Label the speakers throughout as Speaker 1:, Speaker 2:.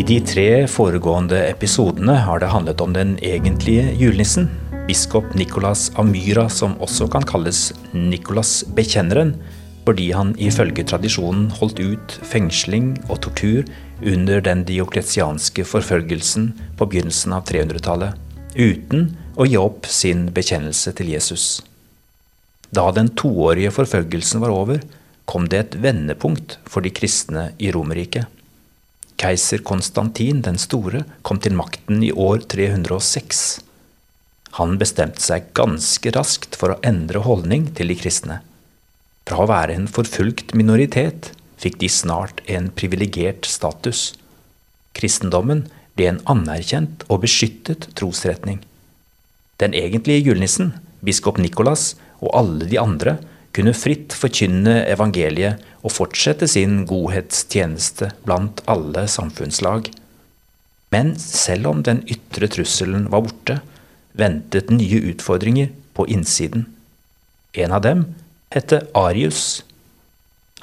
Speaker 1: I de tre foregående episodene har det handlet om den egentlige julenissen, biskop Nicolas av Myra, som også kan kalles Nicolas bekjenneren, fordi han ifølge tradisjonen holdt ut fengsling og tortur under den diokletianske forfølgelsen på begynnelsen av 300-tallet, uten å gi opp sin bekjennelse til Jesus. Da den toårige forfølgelsen var over, kom det et vendepunkt for de kristne i Romerriket. Keiser Konstantin den store kom til makten i år 306. Han bestemte seg ganske raskt for å endre holdning til de kristne. Fra å være en forfulgt minoritet fikk de snart en privilegert status. Kristendommen ble en anerkjent og beskyttet trosretning. Den egentlige julenissen, biskop Nikolas og alle de andre kunne fritt forkynne evangeliet og fortsette sin godhetstjeneste blant alle samfunnslag. Men selv om den ytre trusselen var borte, ventet nye utfordringer på innsiden. En av dem het Arius.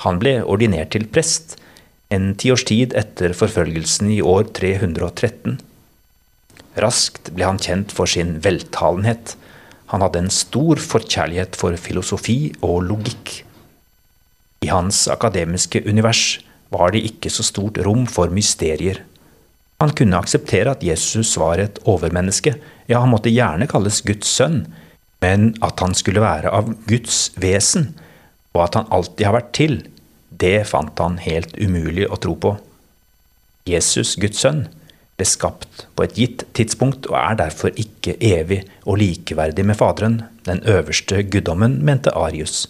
Speaker 1: Han ble ordinert til prest en tiårs tid etter forfølgelsen i år 313. Raskt ble han kjent for sin veltalenhet. Han hadde en stor forkjærlighet for filosofi og logikk. I hans akademiske univers var det ikke så stort rom for mysterier. Han kunne akseptere at Jesus var et overmenneske, ja, han måtte gjerne kalles Guds sønn, men at han skulle være av Guds vesen, og at han alltid har vært til, det fant han helt umulig å tro på. Jesus, Guds sønn, ble skapt på et gitt tidspunkt og er derfor ikke evig og likeverdig med Faderen, den øverste guddommen, mente Arius.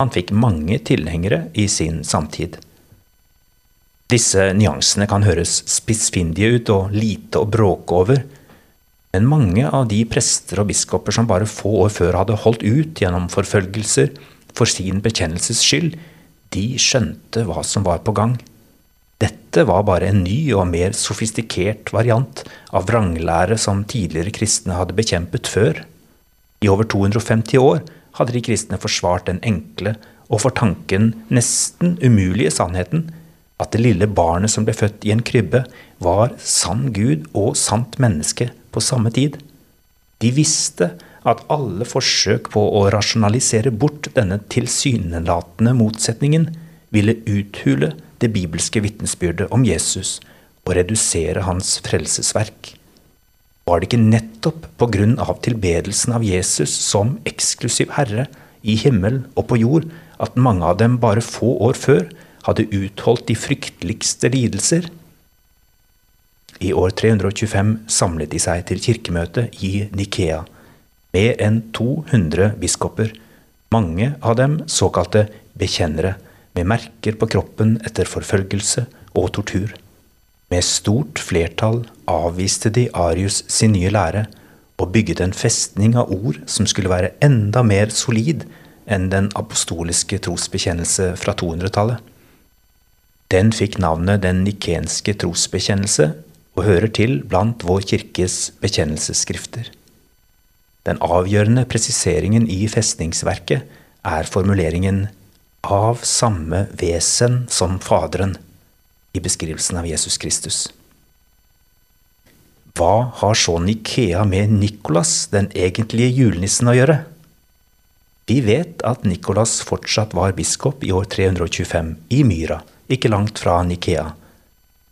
Speaker 1: Han fikk mange tilhengere i sin samtid. Disse nyansene kan høres spissfindige ut og lite å bråke over, men mange av de prester og biskoper som bare få år før hadde holdt ut gjennom forfølgelser for sin bekjennelses skyld, de skjønte hva som var på gang. Dette var bare en ny og mer sofistikert variant av vranglære som tidligere kristne hadde bekjempet før. I over 250 år hadde de kristne forsvart den enkle og for tanken nesten umulige sannheten at det lille barnet som ble født i en krybbe, var sann Gud og sant menneske på samme tid. De visste at alle forsøk på å rasjonalisere bort denne tilsynelatende motsetningen ville uthule det bibelske vitnesbyrdet om Jesus og redusere hans frelsesverk. Var det ikke nettopp på grunn av tilbedelsen av Jesus som eksklusiv herre i himmel og på jord at mange av dem bare få år før hadde utholdt de frykteligste lidelser? I år 325 samlet de seg til kirkemøte i Nikea, mer enn 200 biskoper, mange av dem såkalte bekjennere, med merker på kroppen etter forfølgelse og tortur. Med stort flertall avviste de Arius sin nye lære og bygget en festning av ord som skulle være enda mer solid enn den apostoliske trosbekjennelse fra 200-tallet. Den fikk navnet Den nikenske trosbekjennelse og hører til blant vår kirkes bekjennelsesskrifter. Den avgjørende presiseringen i festningsverket er formuleringen 'av samme vesen som Faderen' i beskrivelsen av Jesus Kristus. Hva har så Nikea med Nikolas, den egentlige julenissen, å gjøre? Vi vet at Nikolas fortsatt var biskop i år 325 i Myra, ikke langt fra Nikea.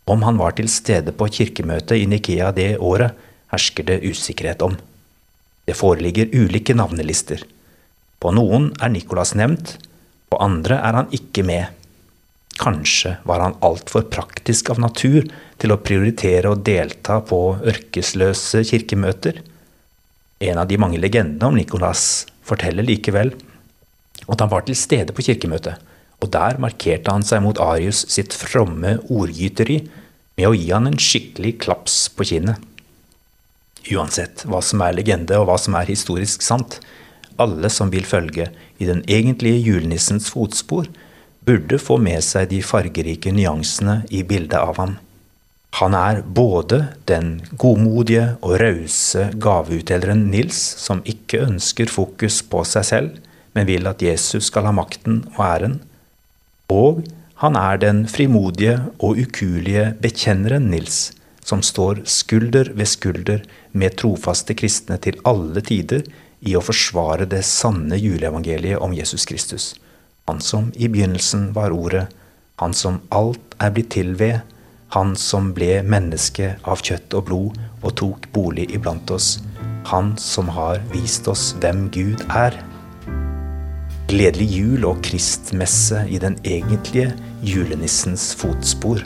Speaker 1: Om han var til stede på kirkemøtet i Nikea det året, hersker det usikkerhet om. Det foreligger ulike navnelister. På noen er Nikolas nevnt, på andre er han ikke med. Kanskje var han altfor praktisk av natur til å prioritere å delta på ørkesløse kirkemøter. En av de mange legendene om Nikolas forteller likevel at han var til stede på kirkemøtet, og der markerte han seg mot Arius sitt fromme ordgyteri med å gi han en skikkelig klaps på kinnet. Uansett hva som er legende og hva som er historisk sant, alle som vil følge i den egentlige julenissens fotspor, burde få med seg de fargerike nyansene i bildet av ham. Han er både den godmodige og rause gaveutdeleren Nils, som ikke ønsker fokus på seg selv, men vil at Jesus skal ha makten og æren, og Han er den frimodige og ukuelige bekjenneren Nils, som står skulder ved skulder med trofaste kristne til alle tider i å forsvare det sanne juleevangeliet om Jesus Kristus. Han som i begynnelsen var Ordet, han som alt er blitt til ved, han som ble menneske av kjøtt og blod og tok bolig iblant oss, han som har vist oss hvem Gud er. Gledelig jul og kristmesse i den egentlige julenissens fotspor.